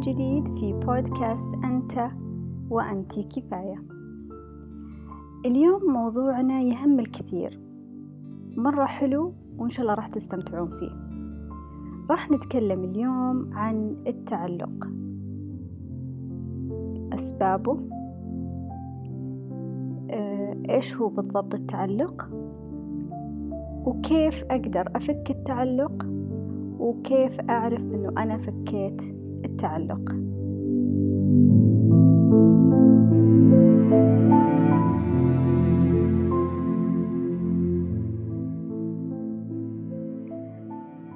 من جديد في بودكاست أنت وأنت كفاية. اليوم موضوعنا يهم الكثير. مرة حلو وإن شاء الله راح تستمتعون فيه. راح نتكلم اليوم عن التعلق. أسبابه. آه، إيش هو بالضبط التعلق؟ وكيف أقدر أفك التعلق؟ وكيف أعرف أنه أنا فكيت؟ التعلق.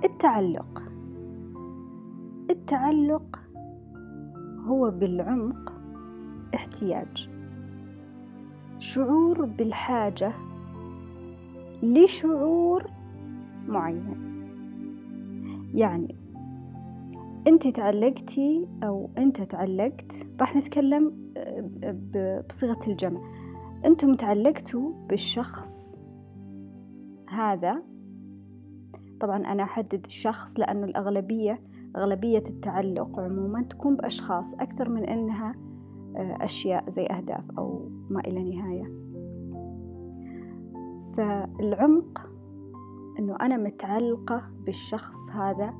التعلق. التعلق هو بالعمق احتياج. شعور بالحاجة لشعور معين. يعني انت تعلقتي أو انت تعلقت راح نتكلم بصيغة الجمع. أنتم تعلقتوا بالشخص هذا. طبعا أنا أحدد الشخص لأنه الأغلبية أغلبية التعلق عموما تكون بأشخاص أكثر من إنها أشياء زي أهداف أو ما إلى نهاية. فالعمق إنه أنا متعلقة بالشخص هذا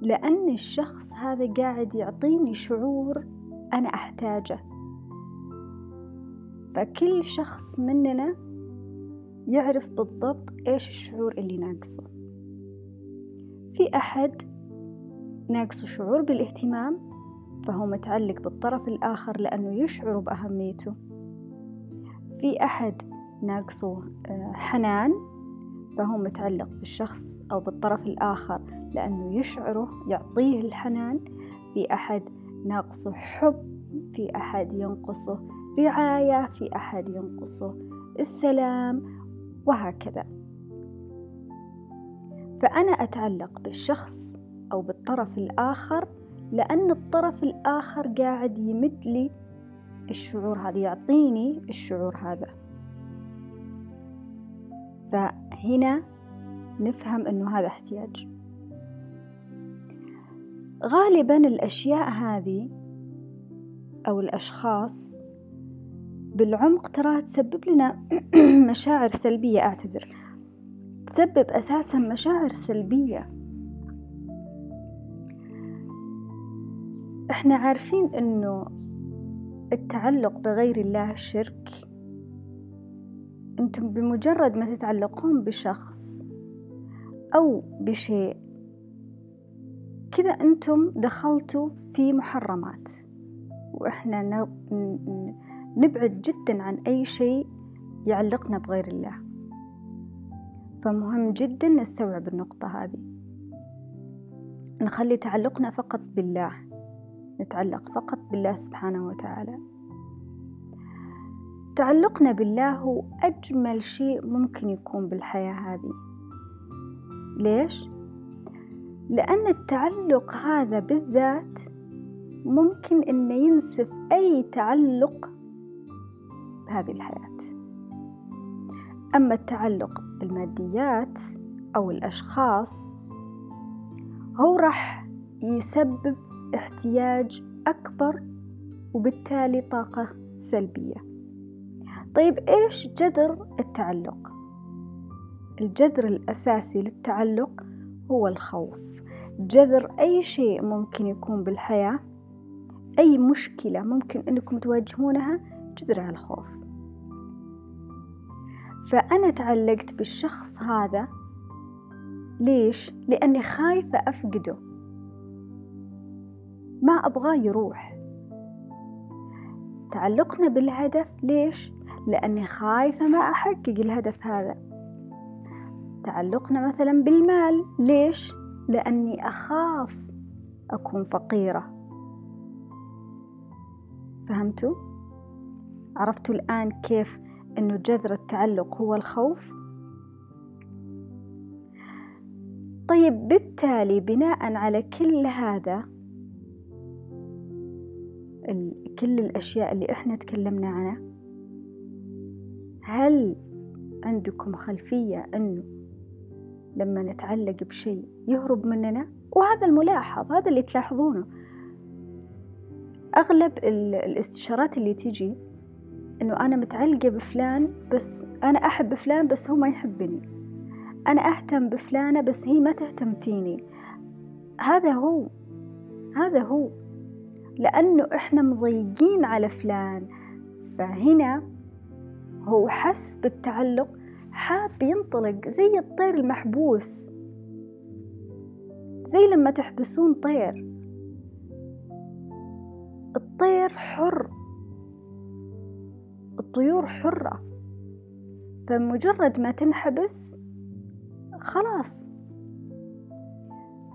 لأن الشخص هذا قاعد يعطيني شعور أنا أحتاجه. فكل شخص مننا يعرف بالضبط إيش الشعور اللي ناقصه. في أحد ناقصه شعور بالاهتمام فهو متعلق بالطرف الآخر لأنه يشعر بأهميته. في أحد ناقصه آه، حنان فهو متعلق بالشخص أو بالطرف الآخر لأنه يشعره يعطيه الحنان في أحد ناقصه حب في أحد ينقصه رعاية في أحد ينقصه السلام وهكذا. فأنا أتعلق بالشخص أو بالطرف الآخر لأن الطرف الآخر قاعد يمد لي الشعور هذا يعطيني الشعور هذا. فهنا نفهم أنه هذا احتياج. غالبا الأشياء هذه أو الأشخاص بالعمق ترى تسبب لنا مشاعر سلبية أعتذر. تسبب أساسا مشاعر سلبية. إحنا عارفين إنه التعلق بغير الله شرك. أنتم بمجرد ما تتعلقون بشخص أو بشيء كذا أنتم دخلتوا في محرمات. وإحنا نبعد جدا عن أي شيء يعلقنا بغير الله. فمهم جدا نستوعب النقطة هذه. نخلي تعلقنا فقط بالله. نتعلق فقط بالله سبحانه وتعالى. تعلقنا بالله هو أجمل شيء ممكن يكون بالحياة هذه. ليش؟ لأن التعلق هذا بالذات ممكن إنه ينسف أي تعلق بهذه الحياة. أما التعلق بالماديات أو الأشخاص هو راح يسبب احتياج أكبر وبالتالي طاقة سلبية. طيب إيش جذر التعلق؟ الجذر الأساسي للتعلق هو الخوف. جذر أي شيء ممكن يكون بالحياة أي مشكلة ممكن أنكم تواجهونها جذرها الخوف فأنا تعلقت بالشخص هذا ليش؟ لأني خايفة أفقده. ما أبغاه يروح. تعلقنا بالهدف ليش؟ لأني خايفة ما أحقق الهدف هذا. تعلقنا مثلا بالمال ليش؟ لأني أخاف أكون فقيرة. فهمتوا؟ عرفتوا الآن كيف إنه جذر التعلق هو الخوف؟ طيب بالتالي بناء على كل هذا كل الأشياء اللي إحنا تكلمنا عنها هل عندكم خلفية إنه لما نتعلق بشيء يهرب مننا وهذا الملاحظ هذا اللي تلاحظونه. أغلب الاستشارات اللي تيجي إنه أنا متعلقة بفلان بس أنا أحب فلان بس هو ما يحبني. أنا أهتم بفلانة بس هي ما تهتم فيني. هذا هو. هذا هو. لأنه إحنا مضيقين على فلان. فهنا هو حس بالتعلق حاب ينطلق زي الطير المحبوس. زي لما تحبسون طير. الطير حر. الطيور حرة. فمجرد ما تنحبس خلاص.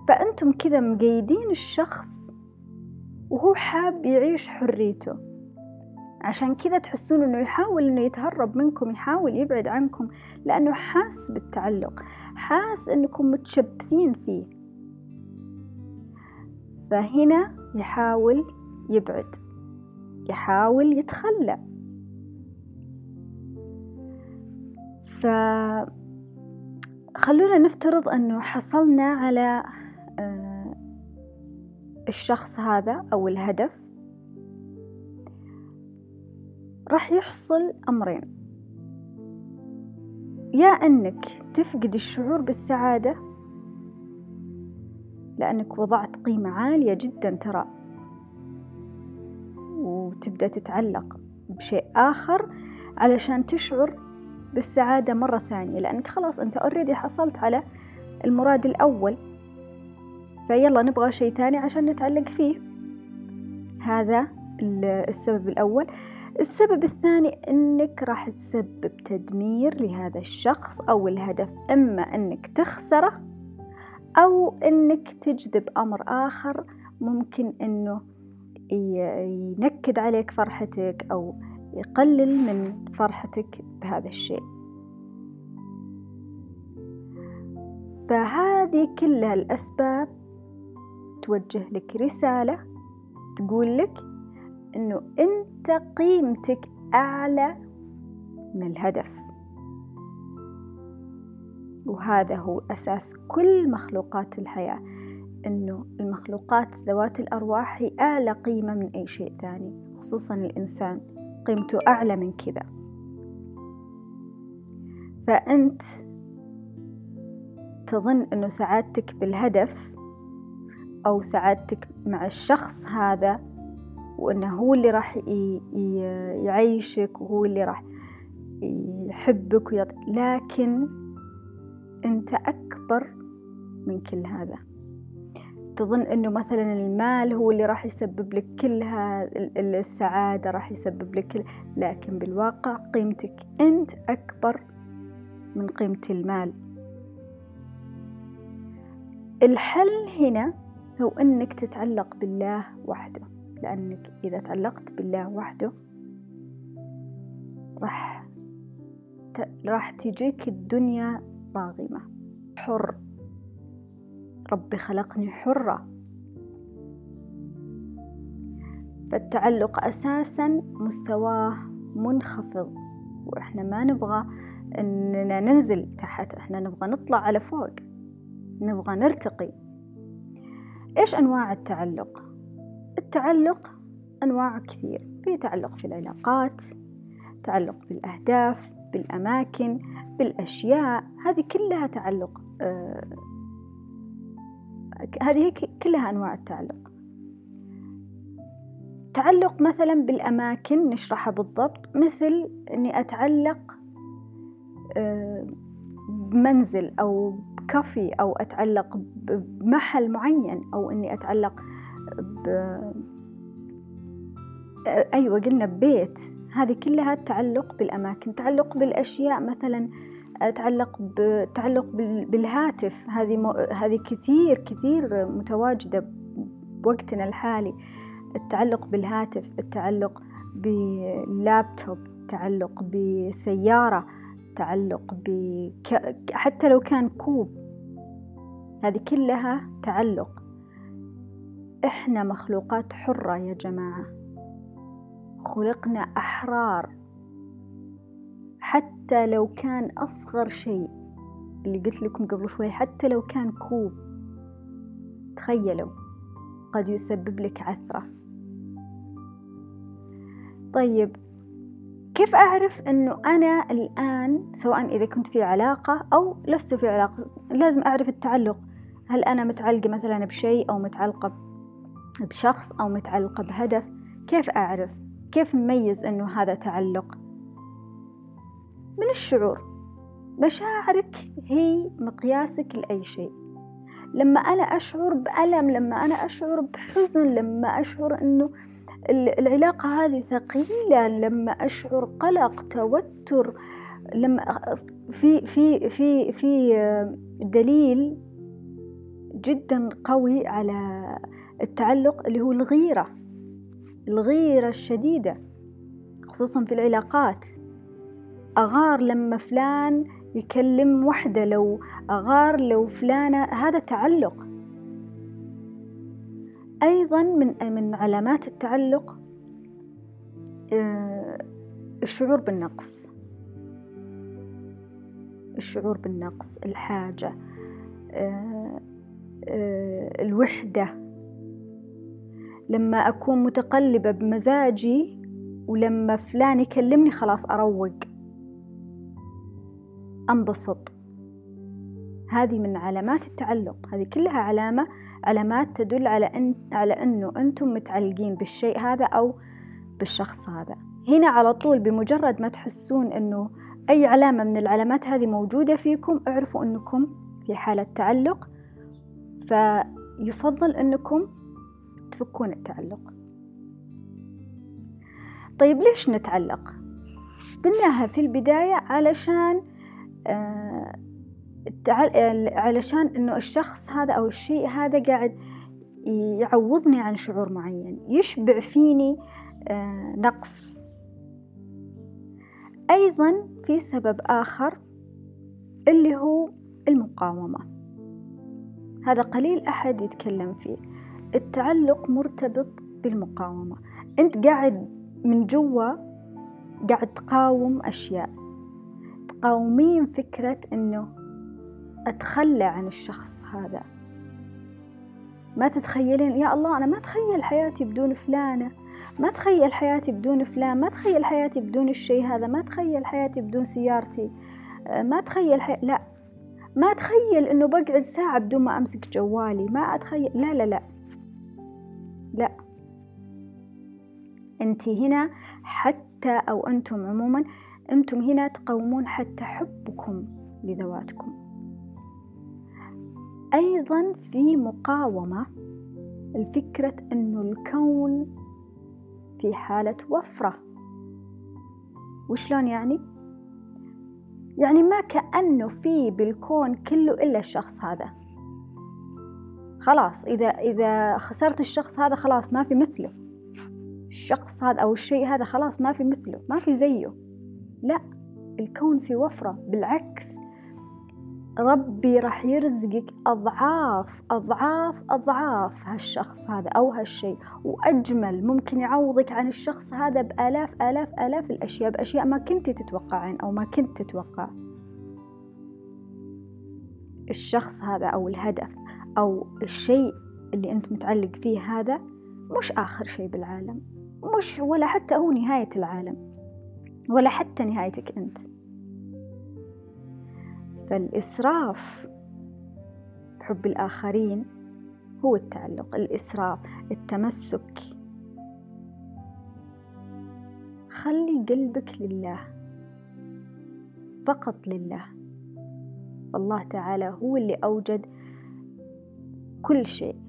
فأنتم كذا مقيدين الشخص وهو حاب يعيش حريته. عشان كذا تحسون إنه يحاول إنه يتهرب منكم يحاول يبعد عنكم لأنه حاس بالتعلق حاس إنكم متشبثين فيه. فهنا يحاول يبعد يحاول يتخلى. ف خلونا نفترض أنه حصلنا على آه، الشخص هذا أو الهدف. راح يحصل أمرين. يا أنك تفقد الشعور بالسعادة لأنك وضعت قيمة عالية جدا ترى وتبدأ تتعلق بشيء آخر علشان تشعر بالسعادة مرة ثانية لأنك خلاص أنت أوريدي حصلت على المراد الأول. فيلا نبغى شيء ثاني عشان نتعلق فيه. هذا السبب الأول. السبب الثاني أنك راح تسبب تدمير لهذا الشخص أو الهدف إما أنك تخسره أو أنك تجذب أمر آخر ممكن أنه ينكد عليك فرحتك أو يقلل من فرحتك بهذا الشيء. فهذه كلها الأسباب توجه لك رسالة تقول لك إنه أنت قيمتك أعلى من الهدف. وهذا هو أساس كل مخلوقات الحياة إنه المخلوقات ذوات الأرواح هي أعلى قيمة من أي شيء ثاني خصوصا الإنسان قيمته أعلى من كذا. فأنت تظن أنه سعادتك بالهدف أو سعادتك مع الشخص هذا وأنه هو اللي راح يعيشك وهو اللي راح يحبك ويط... لكن أنت أكبر من كل هذا. تظن إنه مثلا المال هو اللي راح يسبب لك كل السعادة راح يسبب لك كل لكن بالواقع قيمتك أنت أكبر من قيمة المال. الحل هنا هو أنك تتعلق بالله وحده. لأنك إذا تعلقت بالله وحده راح راح تجيك الدنيا راغمة. حر. ربي خلقني حرة. فالتعلق أساسا مستواه منخفض وإحنا ما نبغى إننا ننزل تحت إحنا نبغى نطلع على فوق نبغى نرتقي. إيش أنواع التعلق؟ التعلق أنواع كثير في تعلق في العلاقات تعلق بالأهداف بالأماكن بالأشياء هذه كلها تعلق آه هذه كلها أنواع التعلق. تعلق مثلا بالأماكن نشرحها بالضبط مثل أني أتعلق آه، بمنزل أو بكافي أو أتعلق بمحل معين أو أني أتعلق ب أيوة قلنا ببيت. هذه كلها تعلق بالأماكن تعلق بالأشياء مثلا تعلق بتعلق بالهاتف. هذه هذه كثير كثير متواجدة بوقتنا الحالي. التعلق بالهاتف التعلق باللابتوب التعلق بسيارة تعلق ب حتى لو كان كوب. هذه كلها تعلق. إحنا مخلوقات حرة يا جماعة. خلقنا أحرار. حتى لو كان أصغر شيء اللي قلت لكم قبل شوي حتى لو كان كوب. تخيلوا قد يسبب لك عثرة. طيب كيف أعرف أنه أنا الآن سواء إذا كنت في علاقة أو لست في علاقة لازم أعرف التعلق. هل أنا متعلقة مثلا بشيء أو متعلقة بشخص أو متعلقة بهدف كيف أعرف؟ كيف نميز أنه هذا تعلق؟ من الشعور مشاعرك هي مقياسك لأي شيء. لما أنا أشعر بألم لما أنا أشعر بحزن لما أشعر أنه العلاقة هذه ثقيلة لما أشعر قلق توتر لما في في في في دليل جدا قوي على التعلق اللي هو الغيرة الغيرة الشديدة خصوصا في العلاقات. أغار لما فلان يكلم وحدة لو أغار لو فلانة هذا تعلق. أيضا من من علامات التعلق آه، الشعور بالنقص. الشعور بالنقص الحاجة آه، آه، الوحدة. لما أكون متقلبة بمزاجي ولما فلان يكلمني خلاص أروق. أنبسط. هذه من علامات التعلق. هذه كلها علامة علامات تدل على أن على أنه أنتم متعلقين بالشيء هذا أو بالشخص هذا. هنا على طول بمجرد ما تحسون أنه أي علامة من العلامات هذه موجودة فيكم اعرفوا أنكم في حالة تعلق فيفضل أنكم تفكون التعلق. طيب ليش نتعلق؟ قلناها في البداية علشان آه علشان إنه الشخص هذا أو الشيء هذا قاعد يعوضني عن شعور معين يشبع فيني آه، نقص. أيضا في سبب آخر اللي هو المقاومة. هذا قليل أحد يتكلم فيه. التعلق مرتبط بالمقاومة. أنت قاعد من جوا قاعد تقاوم أشياء. تقاومين فكرة إنه أتخلى عن الشخص هذا. ما تتخيلين يا الله أنا ما أتخيل حياتي بدون فلانة. ما أتخيل حياتي بدون فلان. ما أتخيل حياتي بدون الشيء هذا. ما أتخيل حياتي بدون سيارتي. ما أتخيل حي... لا. ما أتخيل إنه بقعد ساعة بدون ما أمسك جوالي. ما أتخيل. لا لا لا. أنت هنا حتى أو أنتم عموما أنتم هنا تقومون حتى حبكم لذواتكم. أيضا في مقاومة الفكرة أنه الكون في حالة وفرة. وشلون يعني؟ يعني ما كأنه في بالكون كله إلا الشخص هذا. خلاص إذا إذا خسرت الشخص هذا خلاص ما في مثله. الشخص هذا أو الشيء هذا خلاص ما في مثله ما في زيه. لا الكون في وفرة. بالعكس ربي راح يرزقك أضعاف أضعاف أضعاف هالشخص هذا أو هالشيء. وأجمل ممكن يعوضك عن الشخص هذا بآلاف آلاف آلاف الأشياء بأشياء ما كنت تتوقعين أو ما كنت تتوقع. الشخص هذا أو الهدف أو الشيء اللي أنت متعلق فيه هذا مش آخر شيء بالعالم. مش ولا حتى هو نهاية العالم ولا حتى نهايتك أنت. فالإسراف بحب الآخرين هو التعلق الإسراف التمسك. خلي قلبك لله فقط لله. الله تعالى هو اللي أوجد كل شيء.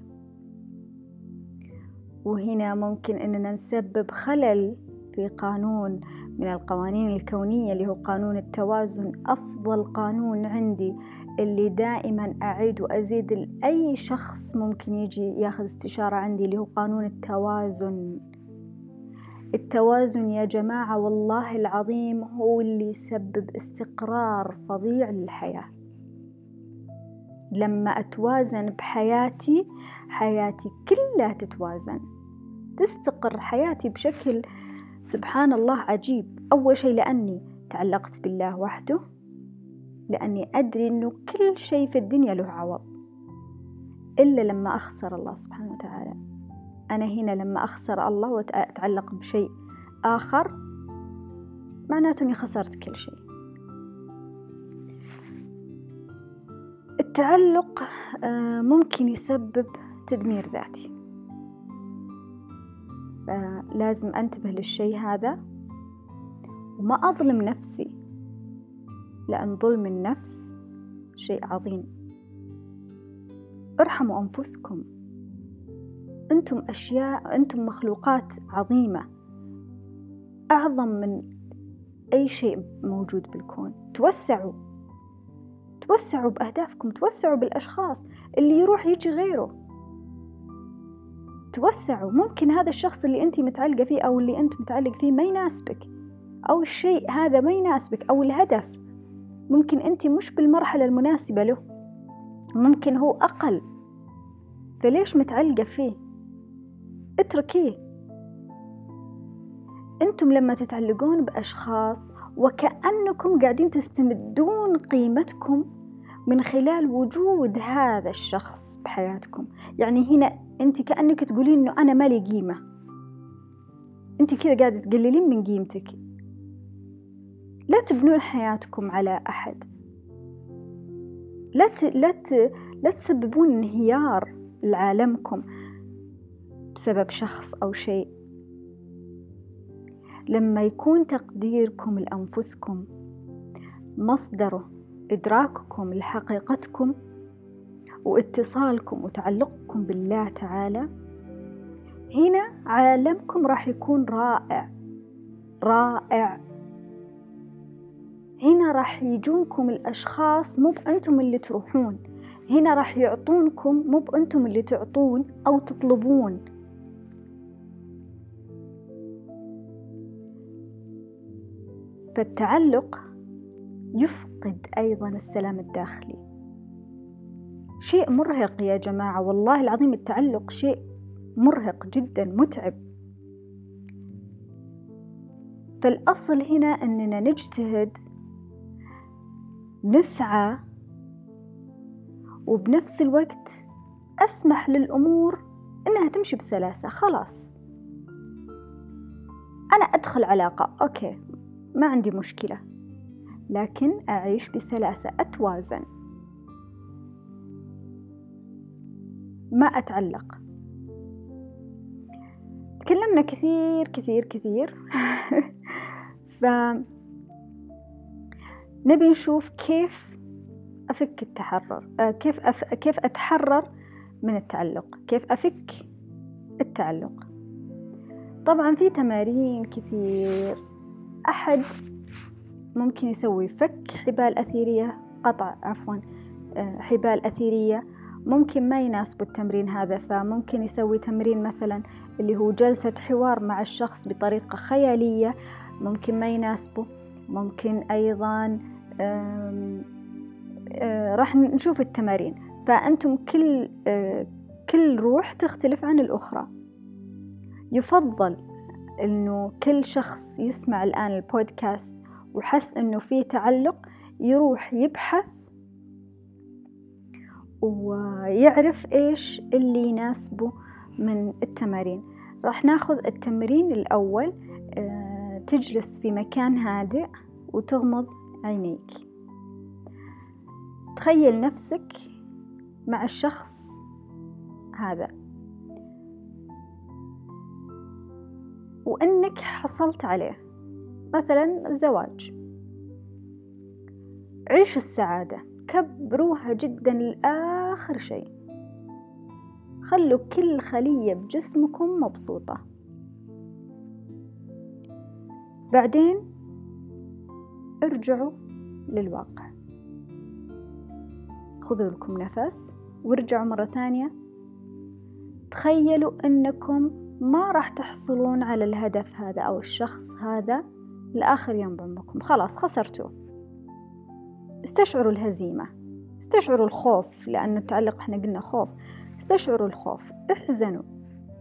وهنا ممكن أننا نسبب خلل في قانون من القوانين الكونية اللي هو قانون التوازن. أفضل قانون عندي اللي دائما أعيد وأزيد لأي شخص ممكن يجي ياخذ استشارة عندي اللي هو قانون التوازن. التوازن يا جماعة والله العظيم هو اللي يسبب استقرار فظيع للحياة. لما أتوازن بحياتي حياتي كلها تتوازن. تستقر حياتي بشكل سبحان الله عجيب. أول شيء لأني تعلقت بالله وحده لأني أدري أنه كل شيء في الدنيا له عوض. إلا لما أخسر الله سبحانه وتعالى. أنا هنا لما أخسر الله وأتعلق بشيء آخر معناته إني خسرت كل شيء. التعلق آه، ممكن يسبب تدمير ذاتي. فلازم أنتبه للشيء هذا. وما أظلم نفسي لأن ظلم النفس شيء عظيم. ارحموا أنفسكم. أنتم أشياء أنتم مخلوقات عظيمة. أعظم من أي شيء موجود بالكون. توسعوا. توسعوا بأهدافكم. توسعوا بالأشخاص. اللي يروح يجي غيره. توسعوا ممكن هذا الشخص اللي أنت متعلقة فيه أو اللي أنت متعلق فيه ما يناسبك. أو الشيء هذا ما يناسبك. أو الهدف. ممكن أنت مش بالمرحلة المناسبة له. ممكن هو أقل. فليش متعلقة فيه؟ اتركيه. أنتم لما تتعلقون بأشخاص وكأنكم قاعدين تستمدون قيمتكم من خلال وجود هذا الشخص بحياتكم. يعني هنا أنت كأنك تقولين أنه أنا مالي قيمة. أنت كذا قاعدة تقللين من قيمتك. لا تبنون حياتكم على أحد. لا ت... لا ت... لا تسببون انهيار لعالمكم بسبب شخص أو شيء. لما يكون تقديركم لأنفسكم مصدره إدراككم لحقيقتكم واتصالكم وتعلقكم بالله تعالى. هنا عالمكم راح يكون رائع رائع. هنا راح يجونكم الأشخاص مو بأنتم اللي تروحون هنا راح يعطونكم مو بأنتم اللي تعطون أو تطلبون. فالتعلق يفقد أيضا السلام الداخلي. شيء مرهق يا جماعة والله العظيم التعلق شيء مرهق جدا متعب. فالأصل هنا أننا نجتهد نسعى وبنفس الوقت أسمح للأمور إنها تمشي بسلاسة خلاص. أنا أدخل علاقة أوكي ما عندي مشكلة. لكن أعيش بسلاسة أتوازن. ما أتعلق. تكلمنا كثير كثير كثير. ف نبي نشوف كيف أفك التحرر آه، كيف أف... كيف أتحرر من التعلق كيف أفك التعلق. طبعا في تمارين كثير. أحد ممكن يسوي فك حبال أثيرية قطع عفوا آه، حبال أثيرية. ممكن ما يناسبه التمرين هذا فممكن يسوي تمرين مثلا اللي هو جلسة حوار مع الشخص بطريقة خيالية ممكن ما يناسبه. ممكن أيضا آه، راح نشوف التمارين. فأنتم كل آه، كل روح تختلف عن الأخرى. يفضل إنه كل شخص يسمع الآن البودكاست وحس إنه في تعلق يروح يبحث ويعرف إيش اللي يناسبه من التمارين. راح ناخذ التمرين الأول آه، تجلس في مكان هادئ وتغمض عينيك. تخيل نفسك مع الشخص هذا. وأنك حصلت عليه. مثلا الزواج. عيشوا السعادة كبروها جدا لآخر شيء. خلوا كل خلية بجسمكم مبسوطة. بعدين ارجعوا للواقع. خذوا لكم نفس وارجعوا مرة ثانية. تخيلوا أنكم ما راح تحصلون على الهدف هذا أو الشخص هذا لآخر يوم بعمركم خلاص خسرتوا. استشعروا الهزيمة. استشعروا الخوف لأنه التعلق إحنا قلنا خوف. استشعروا الخوف. احزنوا.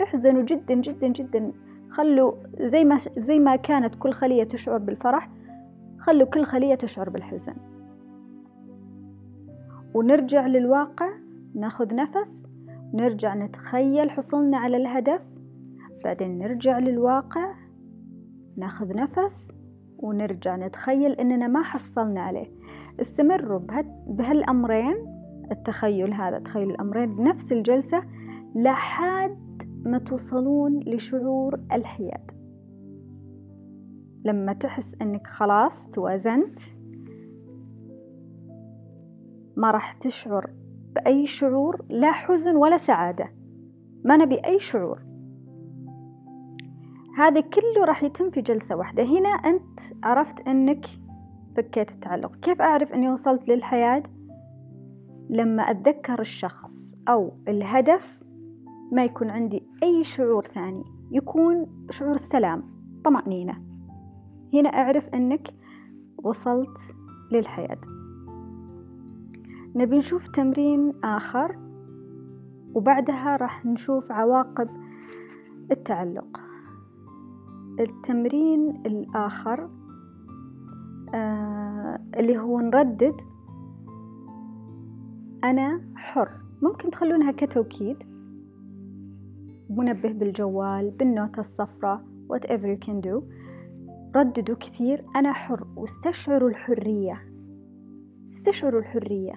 احزنوا جدا جدا جدا. خلوا زي ما زي ما كانت كل خلية تشعر بالفرح خلوا كل خلية تشعر بالحزن. ونرجع للواقع. ناخذ نفس. نرجع نتخيل حصولنا على الهدف. بعدين نرجع للواقع. ناخذ نفس. ونرجع نتخيل إننا ما حصلنا عليه. استمروا بهالأمرين التخيل هذا تخيل الأمرين بنفس الجلسة لحد ما توصلون لشعور الحياد. لما تحس إنك خلاص توازنت ما راح تشعر بأي شعور لا حزن ولا سعادة. ما نبي أي شعور. هذا كله راح يتم في جلسة واحدة. هنا أنت عرفت أنك فكيت التعلق. كيف أعرف أني وصلت للحياة؟ لما أتذكر الشخص أو الهدف ما يكون عندي أي شعور ثاني. يكون شعور السلام طمأنينة. هنا أعرف أنك وصلت للحياة. نبي نشوف تمرين آخر وبعدها راح نشوف عواقب التعلق. التمرين الآخر آه اللي هو نردد أنا حر. ممكن تخلونها كتوكيد. منبه بالجوال بالنوتة الصفراء whatever you can do. رددوا كثير أنا حر. واستشعروا الحرية. استشعروا الحرية.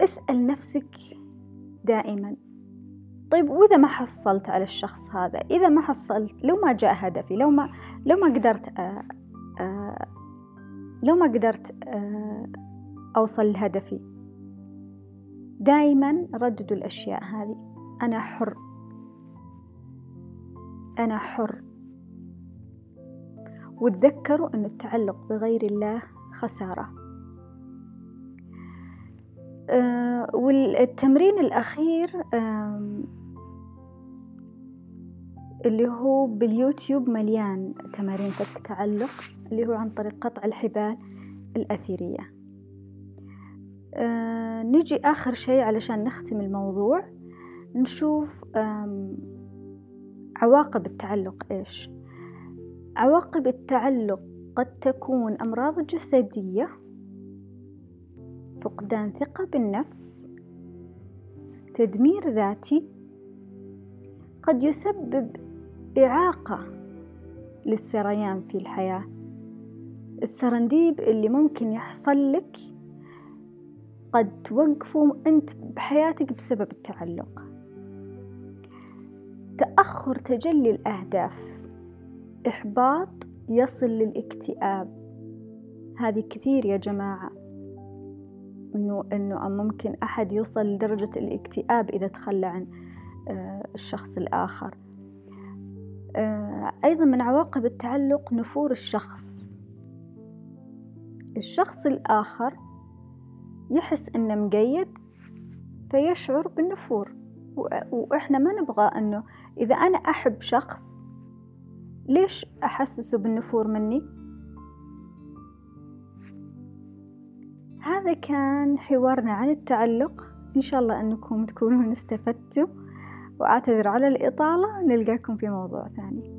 اسأل نفسك دائما. طيب وإذا ما حصلت على الشخص هذا إذا ما حصلت لو ما جاء هدفي لو ما لو ما قدرت آآ آه، آآ آه، لو ما قدرت آه، أوصل لهدفي دائما رددوا الأشياء هذه. أنا حر. أنا حر. وتذكروا أن التعلق بغير الله خسارة. والتمرين الأخير اللي هو باليوتيوب مليان تمارين التعلق اللي هو عن طريق قطع الحبال الأثيرية. آه نجي آخر شيء علشان نختم الموضوع. نشوف عواقب التعلق إيش. عواقب التعلق قد تكون أمراض جسدية فقدان ثقة بالنفس تدمير ذاتي قد يسبب إعاقة للسريان في الحياة. السرنديب اللي ممكن يحصل لك قد توقفه أنت بحياتك بسبب التعلق. تأخر تجلي الأهداف. إحباط يصل للاكتئاب. هذه كثير يا جماعة. إنه إنه ممكن أحد يوصل لدرجة الاكتئاب إذا تخلى عن آه، الشخص الآخر. أيضا من عواقب التعلق نفور الشخص. الشخص الآخر يحس إنه مقيد فيشعر بالنفور وإحنا ما نبغى إنه إذا أنا أحب شخص ليش أحسسه بالنفور مني؟ هذا كان حوارنا عن التعلق. إن شاء الله أنكم تكونون استفدتوا. وأعتذر على الإطالة نلقاكم في موضوع ثاني.